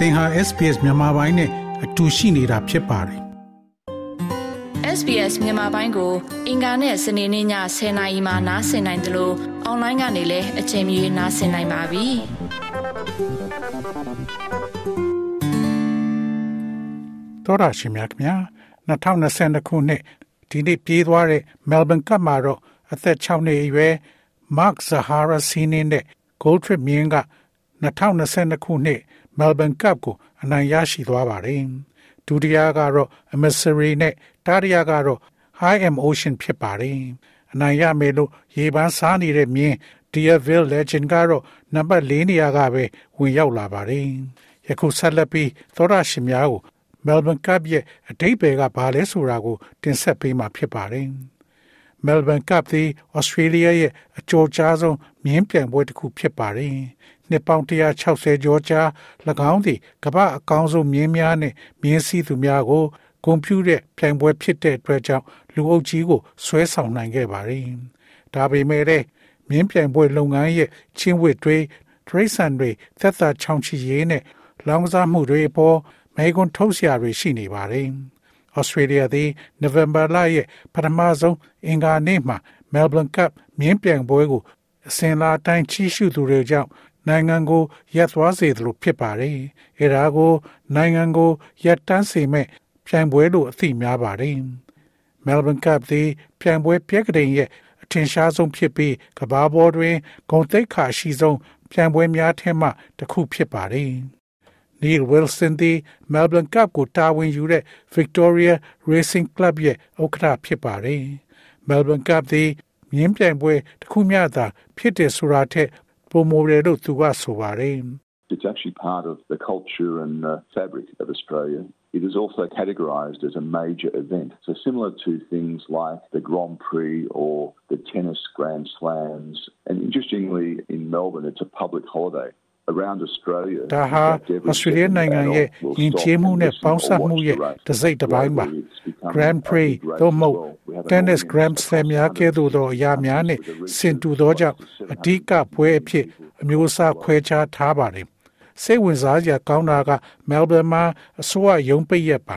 သင်ဟာ SPS မြန်မာပိုင်းနဲ့အတူရှိနေတာဖြစ်ပါတယ် SBS မြန်မာပိုင်းကို အင်ကာနဲ့စနေနေ့ည10:00နာရီမှနားဆင်နိုင်တယ်လို့အွန်လိုင်းကနေလည်းအချိန်မီနားဆင်နိုင်ပါပြီ။တော်ရရှိမြခင်ဗျာ2022ခုနှစ်ဒီနေ့ပြေးသွားတဲ့ Melbourne Cup မှာတော့အသက်6နှစ်အရွယ် Mark Zahara Sinin နဲ့ Gold Trip မြင်းက2022ခုနှစ် Melbourne Cup ကိုအနိုင်ရရှိသွားပါတယ်။ဒုတိယကတော့ Emissary နဲ့တတိယကတော့ High M Ocean ဖြစ်ပါတယ်။အနိုင်ရမယ်လို့ရေပန်းစားနေတဲ့မြင်း Deerville Legend ကတော့နံပါတ်၄နေရာကပဲဝင်ရောက်လာပါတယ်။ယခုဆက်လက်ပြီးသောရရှင်များကို Melbourne Cup ရဲ့အဓိပ္ပာယ်ကဘာလဲဆိုတာကို တင်ဆက်ပေးမှာဖြစ်ပါတယ်။ Melbourne Cup သည် Australia ရဲ့အကျော်ကြားဆုံးမြင်းပြိုင်ပွဲတစ်ခုဖြစ်ပါတယ်။ နှစ်ပေါင်း160ကျော်ကြာ၎င်းသည်ကမ္ဘာအကောင်းဆုံးမြင်းများနဲ့မြင်းစည်းသူများကိုဂုဏ်ပြုတဲ့ပြိုင်ပွဲဖြစ်တဲ့အတွက်ကြောင့်လူအုပ်ကြီးကိုဆွဲဆောင်နိုင်ခဲ့ပါတယ်။ဒါပေမဲ့လည်းမြင်းပြိုင်ပွဲလုပ်ငန်းရဲ့ချင်းဝစ်တွေဒရိတ်ဆန်တွေသက်သာချောင်ချီရေးနဲ့လောင်ကစားမှုတွေအပေါ်မဲကွန်းထုတ်စရာတွေရှိနေပါတယ်။ Australia သည် November လရဲ့ပထမဆုံးအင်္ဂါနေ့မှာ Melbourne Cup မြင်းပြိုင်ပွဲကိုအစဉ်လာတိုင်းချီးရှုသူတွေကြောင့် နိုင်ငံကိုရပ်သွားစေသလိုဖြစ်ပါတယ်။အဲဒါကိုနိုင်ငံကိုရပ်တန်းစေမဲ့ပြိုင်ပွဲလို့အသိများပါတယ်။ Melbourne Cup သည်ပြိုင်ပွဲပြက်ကလေးရဲ့အထင်ရှားဆုံးဖြစ်ပြီးကမ္ဘာပေါ်တွင်ဂုဏ်သိက္ခာရှိဆုံးပြိုင်ပွဲများထဲမှတစ်ခုဖြစ်ပါတယ်။ Neil Wilson သည် Melbourne Cup ကိုတာဝန်ယူတဲ့ Victoria Racing Club ရဲ့ဥက္ကဋ္ဌဖြစ်ပါတယ်။ Melbourne Cup သည်မြင်းပြိုင်ပွဲတစ်ခုမျှသာဖြစ်တယ်ဆိုတာထက် ပိုမိုတယ်လို့သူကဆိုပါတယ်။ It's actually part of the culture and the fabric of Australia. It is also categorised as a major event. So, similar to things like the Grand Prix or the tennis Grand Slams. And interestingly, in Melbourne, it's a public holiday. Around Australia, ဒါဟာ Australia နိုင်ငံရဲ့ယဉ်ကျေးမှုနဲ့ပေါင်းစပ်မှုရဲ့တစ်စိတ်တစ်ပိုင်းပါ Grand Prix သို့မဟုတ် Tennis Grand Slam များကဲ့သို့သောအရာများနဲ့ဆင်တူသောကြောင့်အဓိကပွဲအဖြစ်အမျိုးအစားခွဲခြားထားပါတယ်စိတ်ဝင်စားစရာကောင်းတာက Melbourne မှာအစိုးရရုံးပိတ်ရက်ပါ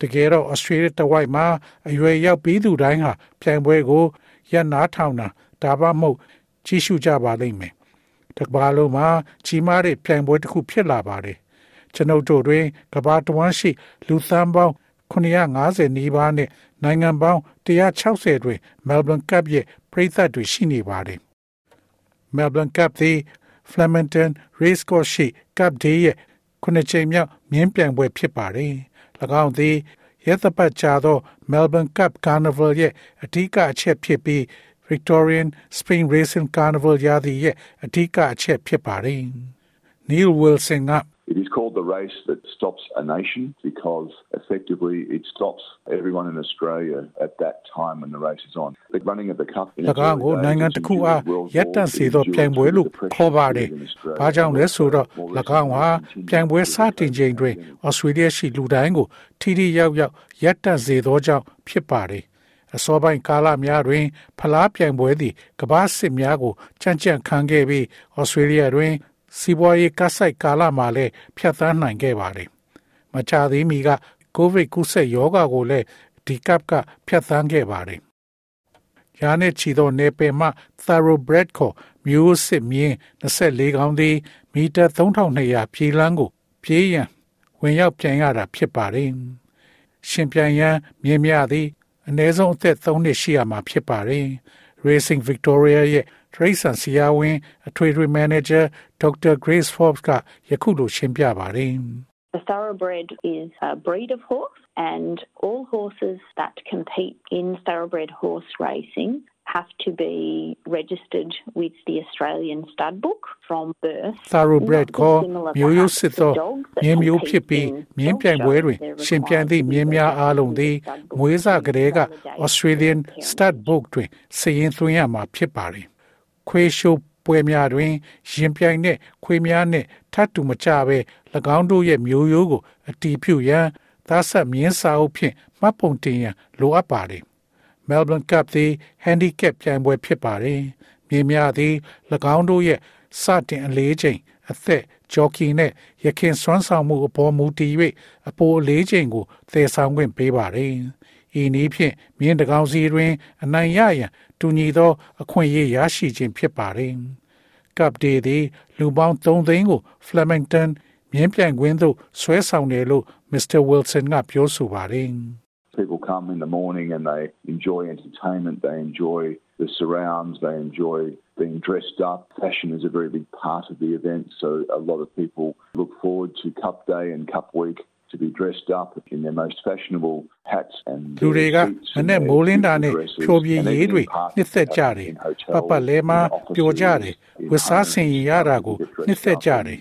တကယ်တော့ Australia တဝိုက်မှာအရွယ်ရောက်ပြီးသူတိုင်းဟာပြိုင်ပွဲကိုရပ်နားထောင်တာဒါမှမဟုတ်ကြီးစုကြပါလိမ့်မယ်တကဘာလုံးမှာကြီးမားတဲ့ပြိုင်ပွဲတစ်ခုဖြစ်လာပါတယ်ကျွန်ုပ်တို့တွင်ကဘာတဝမ်းရှိလူသန်းပေါင်း 950နီးပါးနဲ့နိုင်ငံပေါင်း160တွင် Melbourne Cup ရဲ့ပြည်သက်တွေရှိနေပါတယ် Melbourne Cup သည် Flemington Racecourse ရှိ Cup Day ရဲ့ခုနှစ်ချိန်မြောက်မြင်းပြိုင်ပွဲဖြစ်ပါတယ်၎င်းသည်ရက်သပတ်ကြာသော Melbourne Cup Carnival ရဲ့အထူးအချက်ဖြစ်ပြီး Victorian Spring Racing Carnival ရာသီရဲ့အထူးအချက်ဖြစ်ပါတယ် Neil Wilson က It is called the race that stops a nation because effectively it stops everyone in Australia at that time when the race is on. The running of the cup in ၎င်းကိုနိုင်ငံတစ်ခုအားရပ်တန့်စေသောပြိုင်ပွဲလို့ခေါ်ပါတယ်။ဘာကြောင့်လဲဆိုတော့၎င်းဟာပြိုင်ပွဲစတင်ချိန်တွင်ဩစတြေးလျရှိလူတိုင်းကိုထိထိရောက်ရောက်ရပ်တန့်စေသောကြောင့်ဖြစ်ပါတယ်။အစောပိုင်းကာလများတွင် ဖလားပြိုင်ပွဲသည်ကမ္ဘာစစ်များကိုကြံ့ကြံ့ခံခဲ့ပြီးဩစတြေးလျတွင် စီးပွားရေးကဆိုင်ကာလမှာလည်းဖြတ်သန်းနိုင်ခဲ့ပါတယ်။မချသေးမီကကိုဗစ်ကူးစက်ရောဂါကိုလည်းဒီကပ်ကဖြတ်သန်းခဲ့ပါတယ်။ရာနဲ့ချီသောနေပယ်မှ Thoroughbred ခေါ်မျိုးစစ်မြင်း24ကောင်းသည်မီတာ3200ပြေးလန်းကို ပြေးရန်ဝင်ရောက်ပြန်ရတာဖြစ်ပါတယ်။ရှင်ပြန်ရန်မြင်းများသည်အ ਨੇ ဆုံးအသက်3နှစ်ရှိရမှာဖြစ်ပါတယ်။ Racing Victoria ရဲ့ Tracer စီယာဝင်အထွေထွေ manager Dr. Grace Forbes ကယခုလိုရှင်းပြပါတယ်။ The thoroughbred is a breed of horse, and all horses that compete in thoroughbred horse racing have to be registered with the Australian stud book from birth. thoroughbred ခေါ်မျိုးရိုးစစ်သောမြင်းမျိုးဖြစ်ပြီးမြင်းပြိုင်ပွဲတွင်ရှင်ပြိုင်သည့်မြင်းများအားလုံးသည်မွေးစားကလေးက Australian stud book တွင်စာရင်းသွင်းရမှာဖြစ်ပါသည် ခွေးရှိုးပွဲများတွင်ရင်ပြိုင်တဲ့ခွေးများနှင့်ထပ်တူမကြဘဲ၎င်းတို့ရဲ့မျိုးရိုးကိုအတီးပြုရန်သားဆက်မြင်းစာအုပ်ဖြင့်မှတ်ပုံတင်ရန်လိုအပ်ပါသည် Melbourne Cup သည် handicap ပြိုင်ပွဲဖြစ်ပါတယ်။မြေများသည်၎င်းတို့ရဲ့စတင်အလေးချိန်အသက်ဂျော်ကီနဲ့ရခင်စွမ်းဆောင်မှုအပေါ်မူတည်၍အပိုအလေးချိန်ကိုသယ်ဆောင်ခွင့်ပေးပါတယ်။ ဤနည်းဖြင့်မြင်းတကောင်စီတွင် အနိုင်ရရန်တူညီသော အခွင့်အရေးရရှိခြင်းဖြစ်ပါတယ်။ Cup Day သည်လူပေါင်း3သိန်းကို Flemington မြင်းပြိုင်ကွင်းသို့ဆွဲဆောင်တယ်လို့ Mr. Wilson ကပြောဆိုပါတယ်။ People come in the morning and they enjoy entertainment, they enjoy the surrounds, they enjoy being dressed up. Fashion is a very big part of the event, so a lot of people look forward to Cup Day and Cup Week to be dressed up in their most fashionable hats and လူတွေကမနဲ့မိုးလင်းတာနဲ့ဖြိုပြရေးတွေနှစ်သက်ကြတယ်ပပလဲမှာပျော်ကြတယ်ဝတ်စားဆင်ရတာကိုနှစ်သက်ကြတယ်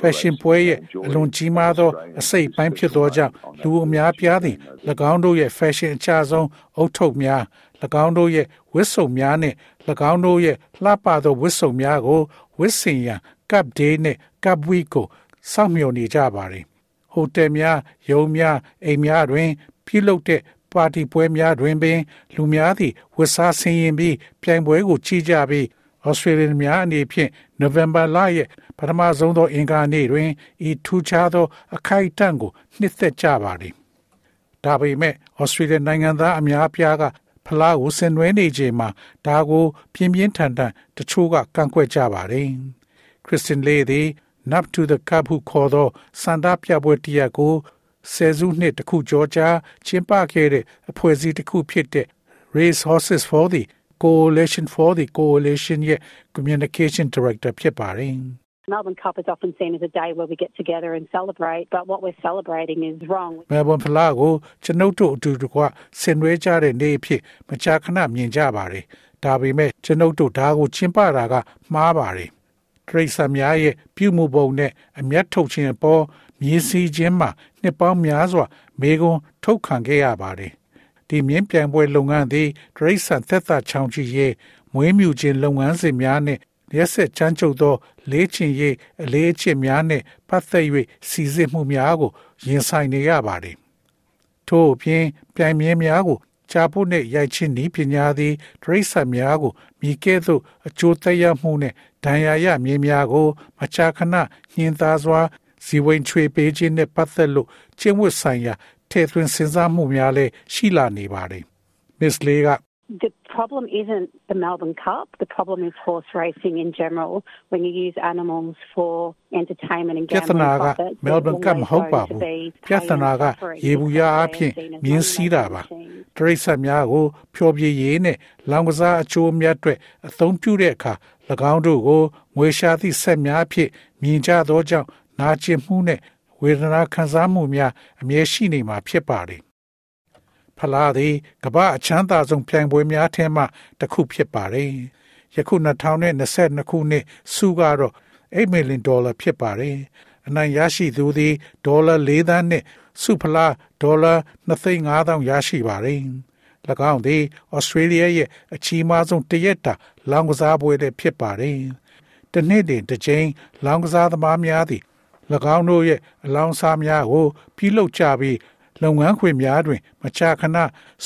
fashion ပွဲရဲ့အလွန်ကြီးမားသောအစိတ်ပိုင်းဖြစ်သောကြောင့်လူအများပြားသည်၎င်းတို့ရဲ့ fashion အချဆုံးအုတ်ထုပ်များ၎င်းတို့ရဲ့ဝတ်စုံများနဲ့၎င်းတို့ရဲ့လှပသောဝတ်စုံများကိုဝတ်ဆင်ရန် Cup Day နဲ့ Cup Week ကိုစောင့်မျှော်နေကြပါတယ် ဟိုတယ်များရုံးများအိမ်များတွင် ပြုလုပ်တဲ့ပါတီပွဲများတွင်ပင် လူများသည့်ဝတ်စားဆင်ရင်ပြီးပြိုင်ပွဲကိုကြီးကြပြီးဩစတြေးလျများအနေဖြင့်နိုဝင်ဘာလရဲ့ပထမဆုံးသောအင်္ဂါနေ့တွင်ဤထူးခြားသော အခိုက်အတန့်ကိုနှစ်သက်ကြပါသည်။ဒါပေမဲ့ဩစတြေးလျနိုင်ငံသားအများအပြားကဖလားကိုဆင်နွှဲနေချိန်မှာဒါကို ပြင်းပြင်းထန်ထန်တချို့ကကန့်ကွက်ကြပါတယ်။ခရစ်စတင်လေးသည် Nap to the Cup ဟုခေါ်သောစန္ဒပြပွဲတရက်ကိုဆယ်စုနှစ်တစ်ခုကျော်ကြာကျင်းပခဲ့တဲ့အဖွဲ့အစည်းတစ်ခုဖြစ်တဲ့ Race Horses for the Coalition for the Coalition ရဲ့ Communication Director ဖြစ်ပါတယ် Melbourne Cup is often seen as a day where we get together and celebrate, but what we're celebrating is wrong. Melbourne ဖလားကိုကျွန်ုပ်တို့အတူတကွဆင်နွှဲကြတဲ့နေ့အဖြစ်မကြာခဏမြင်ကြပါတယ်။ဒါပေမဲ့ကျွန်ုပ်တို့ဒါကိုကျင်းပတာကမှားပါတယ်။ တရိษံများရဲ့ပြုမှုပုံနဲ့အမျက်ထုတ်ခြင်းအပေါ်မြေစီခြင်းမှာနှစ်ပေါင်းများစွာမေကွန်ထုတ်ခံခဲ့ရပါတယ်။ဒီမြင်းပြိုင်ပွဲလုပ်ငန်းသည်တရိษံသက်သာချောင်းချီရဲ့မွေးမြူခြင်းလုပ်ငန်းစဉ်များနဲ့ရက်ဆက်ချမ်းကျုပ်သောလေးချင်ရေးအလေးအချစ်များနှင့်ပတ်သက်၍စီစစ်မှုများကို ရင်ဆိုင်နေရပါသည်ထို့အပြင်ပြိုင်မြဲများကိုကြာဖို့နှင့်ရိုက်ချင်းဤပညာသည်ဒိဋ္ဌိဆံများကိုမြည်ကဲ့သို့အကျိုးသက်ရောက်မှုနှင့် ဒဏ်ရာရမြင်းများကိုမချာခဏညှင်းသားစွာဇီဝင်ချွေပေးခြင်းနှင့်ပတ်သက်လို့ကျင့်ဝတ်ဆိုင်ရာထည့်သွင်းစဉ်းစားမှုများလည်းရှိလာနေပါတယ်။ Miss Lee က The problem isn't the Melbourne Cup. The problem is horse racing in general. When you use animals for entertainment and ပြဿ gambling နာက profits, မဲလ်ဘန်ကမဟုတ်ပါဘူးပြဿနာကရေဘူးရအဖြစ်မြင်းစည်းတာပါတရိษတ်များကို ဖျော်ဖြေရေးနဲ့လောင်ကစားအချိုးမြတ်အတွက်အသုံးပြုတဲ့အခါ၎ င်းတို့ကိုငွေရှာသည့်ဆက်များအဖြစ်မြင်ကြသောကြောင့်နာကျင်မှုနဲ့ဝေဒနာခံစားမှုများအမြဲရှိနေမှာဖြစ်ပါတယ်ဖလားသည်ကမ္ဘာအချမ်းသာဆုံးပြိုင်ပွဲများထဲမှတစ်ခုဖြစ်ပါတယ်။ယခု2022ခုနှစ်စုကတော့8 million dollar ဖြစ်ပါတယ်။အနိုင်ရရှိသူသည်ဒေါ်လာ4သန်းနဲ့စုဖလားဒေါ်လာ2,500ရရှိပါတယ်။၎ င်းသည်ဩစတြေးလျရဲ့အကြီးမားဆုံးတရက်တာလောင်ကစားပွဲလည်းဖြစ်ပါတယ်။တနေ့တင်တစ်ချိန်လောင်ကစားသမားများသည်၎င်းတို့ရဲ့အလောင်းစားများကိုပြုလုပ်ကြပြီးလုပ်ငန်းခွင်များတွင် မကြာခဏ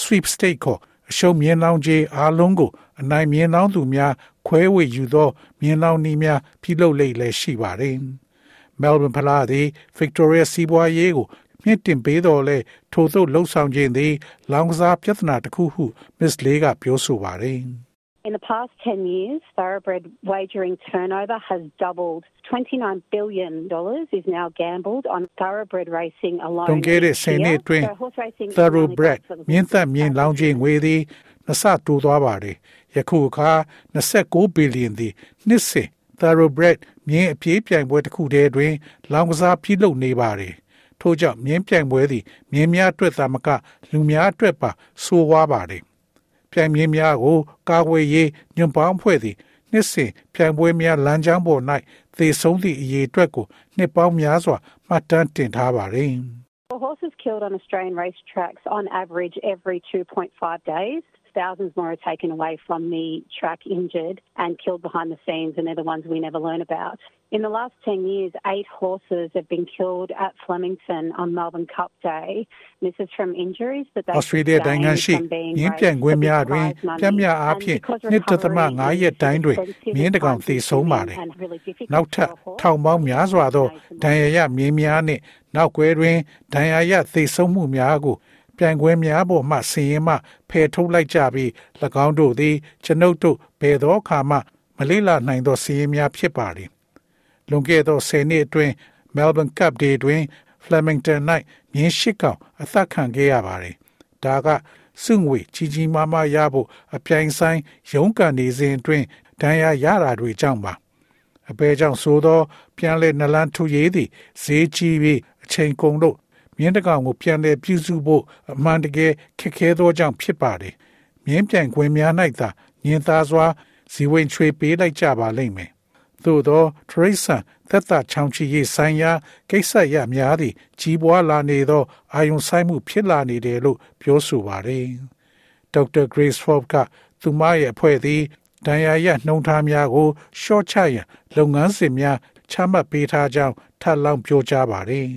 sweepstake ခေါ်အရှုံးမြင်းလောင်းကြီးအားလုံးကို အနိုင်မြင်းလောင်းသူများခွဲဝေယူသော မြင်းလောင်းနည်းများပြုလုပ်လေ့လည်းရှိပါတယ်။ Melbourne ဖလားသည် Victoria စီးပွားရေးကို မြင့်တင်ပေးတော်လဲထို့သို့လှုပ်ဆောင်ခြင်းသည် လောင်ကစားပြဿနာတစ်ခုဟု Miss Lee ကပြောဆိုပါတယ်။ In the past 10 years, thoroughbred wagering turnover has doubled. $29 billion is now gambled on thoroughbred racing alone. တွန်ခဲ့တဲ့ဆယ်နှစ်အတွင်း thoroughbred မြင်းသက်မြင်းလောင်းခြင်းငွေသည်နှစ်ဆတိုးသွားပါတယ်ယခုအခါ29ဘီလီယံသည်နှစ်စဉ် thoroughbred မြင်းအပြေးပြိုင်ပွဲတစ်ခုတည်းတွင် လောင်ကစားပြုလုပ်နေပါတယ် ထို့ကြောင့်မြင်းပြိုင်ပွဲသည်မြင်းများအတွက်သာမက လူများအတွက်ပါဆိုးဝါးပါတယ်ပြိုင်မြင်းများကို ကာကွယ်ရေးညွန့်ပေါင်းဖွဲ့သည်နှစ်စဉ်ပြိုင်ပွဲများလမ်းကြောင်းပေါ်၌သေဆုံးသည့်အရေးအတွက်ကိုနှစ်ပေါင်းများစွာမှတ်တမ်းတင်ထားပါတယ်။ Well, horses killed on Australian racetracks on average every 2.5 days. thousands more are taken away from the track injured and killed behind the scenes, and they're the ones we never learn about. In the last 10 years, eight horses have been killed at Flemington on Melbourne Cup Day. This is from injuries that they ဩစတြေးလျနိုင်ငံရှိမြင်းပြန့်ကွင်းများတွင်ပြင်းပြအားဖြင့်နှစ်သမ9ရက်တိုင်းတွင်မြင်းတကောင်သေဆုံးပါတယ်။နောက်ထပ်ထောင်ပေါင်းများစွာသောဒဏ်ရာရမြင်းများနှင့်နောက်ကွယ်တွင်ဒဏ်ရာရသေဆုံးမှုများကို ပြိုင်ကွဲများပေါ်မှဆင်းရဲမှဖယ်ထုတ်လိုက်ကြပြီး၎င်းတို့သည်ကျွန်ုပ်တို့ဘယ်သောအခါမှမလေးလာနိုင်သောဆင်းရဲများဖြစ်ပါသည်။လွန်ခဲ့သော10နှစ်အတွင်း Melbourne Cup Day တွင် Flemington ၌မြင်းရှိကောင်အသက်ခံခဲ့ရပါတယ်။ဒါကစုငွေကြီးကြီးမားမားရဖို့အပြိုင်ဆိုင်ရုန်းကန်နေစဉ်အတွင်းဒဏ်ရာရတာတွေကြောင့်ပါ။အပေကြောင့်ဆိုသော ပြန်လဲနလန်းထူရေးသည်ဈေးကြီးပြီးအချိန်ကုန်လို့ မြင်းတကောင်ကိုပြန်လဲပြုစုဖို့အမှန်တကယ်ခက်ခဲသောကြောင့်ဖြစ်ပါတယ်။မြင်းပြန်ခွင်များ၌သာညင်သားစွာဇီဝင်ချွေပေးလိုက်ကြပါလိမ့်မယ်။သို့သောထရိဆန်သက်သာချောင်းချီရေးဆိုင်ရာကိစ္စရများသည့်ကြီးပွားလာနေသော အာယုံဆိုင်မှုဖြစ်လာနေတယ်လို့ပြောဆိုပါတယ်။ဒေါက်တာ Grace Forbes ကသူမရဲ့အဖွဲ့သည်ဒဏ်ရာရနှုံထားများကိုရှော့ချရန်လုပ်ငန်းစဉ်များချမှတ်ပေးထားကြောင်းထပ်လောင်းပြောကြားပါတယ်။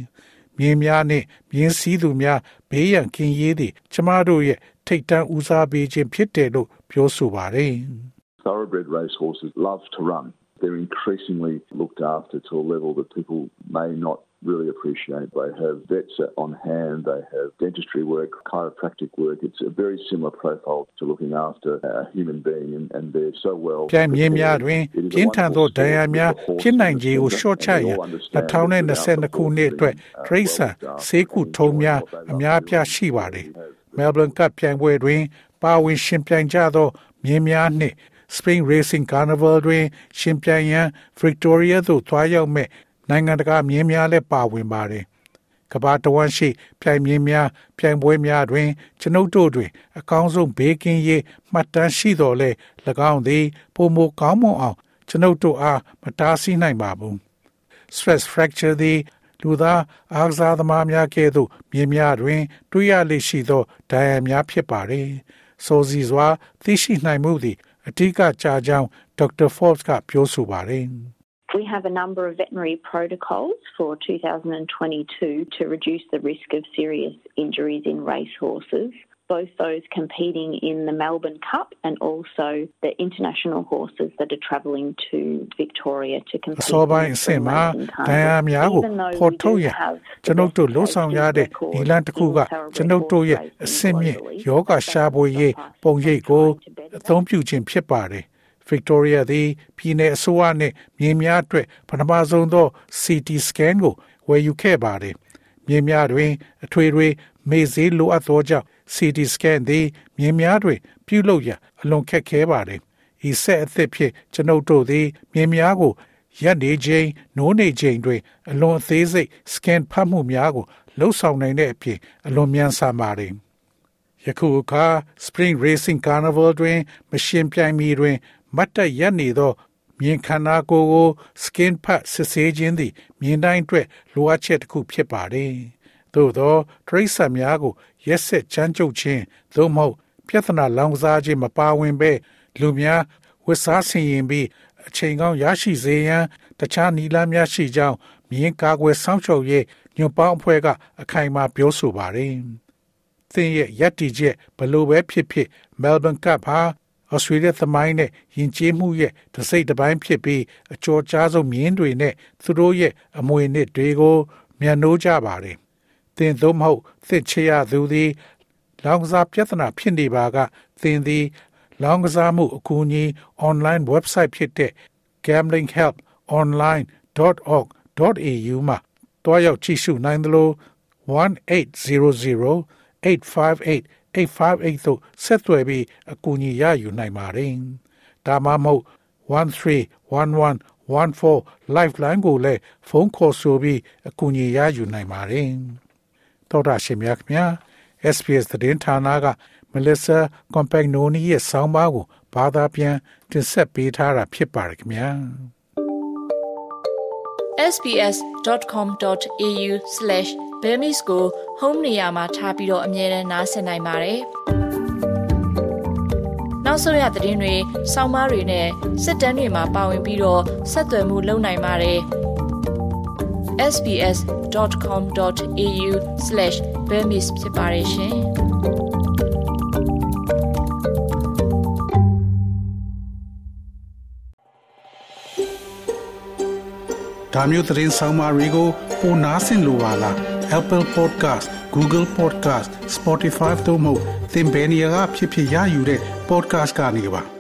မြင်းများနှင့်မြင်းစည်းသူများဘေးရန်ကင်းရေးသည့်ကျမတို့ရဲ့ထိတ်တန့်ဦးစားပေးခြင်းဖြစ်တယ်လို့ပြောဆိုပါတယ်။ Thoroughbred racehorses love to run. They're increasingly looked after to a level that people may not really appreciate. They have vets on hand, they have dentistry work, chiropractic work. It's a very similar profile to looking after a human being and, and they're so well. ပြိုင်မြင်းများတွင်ပြင်းထန်သောဒဏ်ရာများဖြစ်နိုင်ခြေကိုရှော့ချရန်2022ခုနှစ်အတွက်ထရိတ်ဆန်ဆေးကုထုံးများအများပြားရှိပါတယ်။ Melbourne Cup ပြိုင်ပွဲတွင်ပါဝင်ရှင်ပြိုင်ကြသောမြင်းများနှင့် Spring Racing Carnival တွင်ရှင်ပြိုင်ရန် Victoria သို့သွားရောက်မဲ့ နိုင်ငံတကာမြင်းများလည်းပါဝင်ပါတယ်။ကမ္ဘာတဝန်းရှိပြိုင်မြင်းများပြိုင်ပွဲများတွင် ကျွန်ုပ်တို့တွင် အကောင်းဆုံးဘေးကင်းရေးမှတ်တမ်းရှိတော်လဲ၎င်းသည်ပုံမကောင်းမွန်အောင် ကျွန်ုပ်တို့အားမတားဆီးနိုင်ပါဘူး။ stress fracture သည်လူသားအားကစားသမားများကဲ့သို့မြင်းများတွင် တွေ့ရလေရှိသောဒဏ်ရာများဖြစ်ပါれ။ဆိုစီစွာသိရှိနိုင်မှုသည်အဓိကကြာကြောင်းဒေါက်တာ Forbes ကပြောဆိုပါတယ်။ We have a number of veterinary protocols for 2022 to reduce the risk of serious injuries in racehorses. Both those competing in the Melbourne Cup and also the international horses that are travelling to Victoria to compete. အစောပိုင်းအဆင့်မှာဒဏ်ရာများကိုဖော်ထုတ်ရန်ကျွန်ုပ်တို့လှုံ့ဆော်ရတဲ့ဒီလန်တစ်ခုကကျွန်ုပ်တို့ရဲ့အဆင့်မြင့်ယောဂရှားပွေရေးပုံရိပ်ကိုအသုံးပြုခြင်းဖြစ်ပါတယ်။ Victoria သည်ပြည်내အစိုးရနှင့်မြေများအတွက်ပထမဆုံးသော CT scan ကိုဝယ်ယူခဲ့ပါတယ်။မြေများတွင် အထွေထွေမေ့ဈေးလိုအပ်သောကြောင့် CT scan သည်မြေများတွင် ပြုလုပ်ရန်အလွန်ခက်ခဲပါတယ်။ဤဆက်အသစ်ဖြင့်ကျွန်ုပ်တို့သည်မြေများကိုရက်နေချိန်နိုးနေချိန်တွင် အလွန်အသေးစိတ် scan ဖတ်မှုများကိုလှုပ်ဆောင်နိုင်တဲ့အပြင်အလွန်မြန်ဆန်ပါတယ်။ယခုအခါ Spring Racing Carnival တွင် မရှင်ပြိုင်မီတွင် မတ်တက်ရက်နေသောမြင်ခန္ဓာကိုယ်ကို skin ဖတ်စစ်ဆေးခြင်းသည်မြင်တိုင်းအတွက်လိုအပ်ချက်တစ်ခုဖြစ်ပါတယ်။သို့သောတရိษံများကိုရက်ဆက်ချမ်းကျုပ်ခြင်းသို့မဟုတ်ပြဿနာလောင်စားခြင်းမပါဝင်ဘဲလူများဝတ်စားဆင်ရင်ပြီးအချိန်ကောင်းရရှိစေရန်တခြားနီလာများရှိကြောင်းမြင်းကာကွယ်စောင့်ရှောက်ရေးညွန်ပေါင်းအဖွဲ့ကအခိုင်အမာပြောဆိုပါတယ်။သင်ရဲ့ယက်တီချက်ဘလို့ပဲဖြစ်ဖြစ် Melbourne Cup ဟာ ဩစတြေးလျသမိုင်းနဲ့ယဉ်ကျေးမှုရဲ့တစိမ့်တစ်ပိုင်းဖြစ်ပြီးအကျော်ကြားဆုံးမြင်းတွေနဲ့သူတို့ရဲ့အမွေနှစ်တွေကိုမြန်နိုးကြပါတယ်။သင်သို့မဟုတ်သစ်ချရသူသည် လောင်ကစားပြဿနာဖြစ်နေပါကသင်သည် လောင်ကစားမှုအကူအညီ online website ဖြစ်တဲ့ gamblinghelponline.org.au မှာတွားရောက်ကြည့်ရှုနိုင်သလို1800 858 858သို့ဆက်သွယ်ပြီးအကူအညီရယူနိုင်ပါတယ်။ဒါမှမဟုတ်131114 lifeline ကိုလည်းဖုန်းခေါ်ဆိုပြီးအကူအညီရယူနိုင်ပါတယ်။တော်တာရှင်များခင်ဗျာ SPS သတင်းဌာနက Melissa Compagnoni ရဲ့ဆောင်းပါးကိုဘာသာပြန်တင်ဆက်ပေးထားတာဖြစ်ပါတယ်ခင်ဗျာ။ sbs.com.au/bemis ကို home နေရာမှာထားပြီးတော့အမြဲတမ်းနှာစင်နိုင်ပါတယ်။နောက်ဆုံးရသတင်းတွေစောင်းမားတွေနဲ့စစ်တမ်းတွေမှာပါဝင်ပြီးတော့ဆက်သွယ်မှုလုပ်နိုင်ပါတယ် sbs.com.au/bemis ဖြစ်ပါတယ်ရှင်။ဒါမျိုးသတင်းဆောင်မတွေကိုပိုနားဆင်လိုပါလား Apple Podcast Google Podcast Spotify တို့မှာသင်ပင်ရာဖြစ်ဖြစ်ရယူတဲ့ podcast ကနေပါ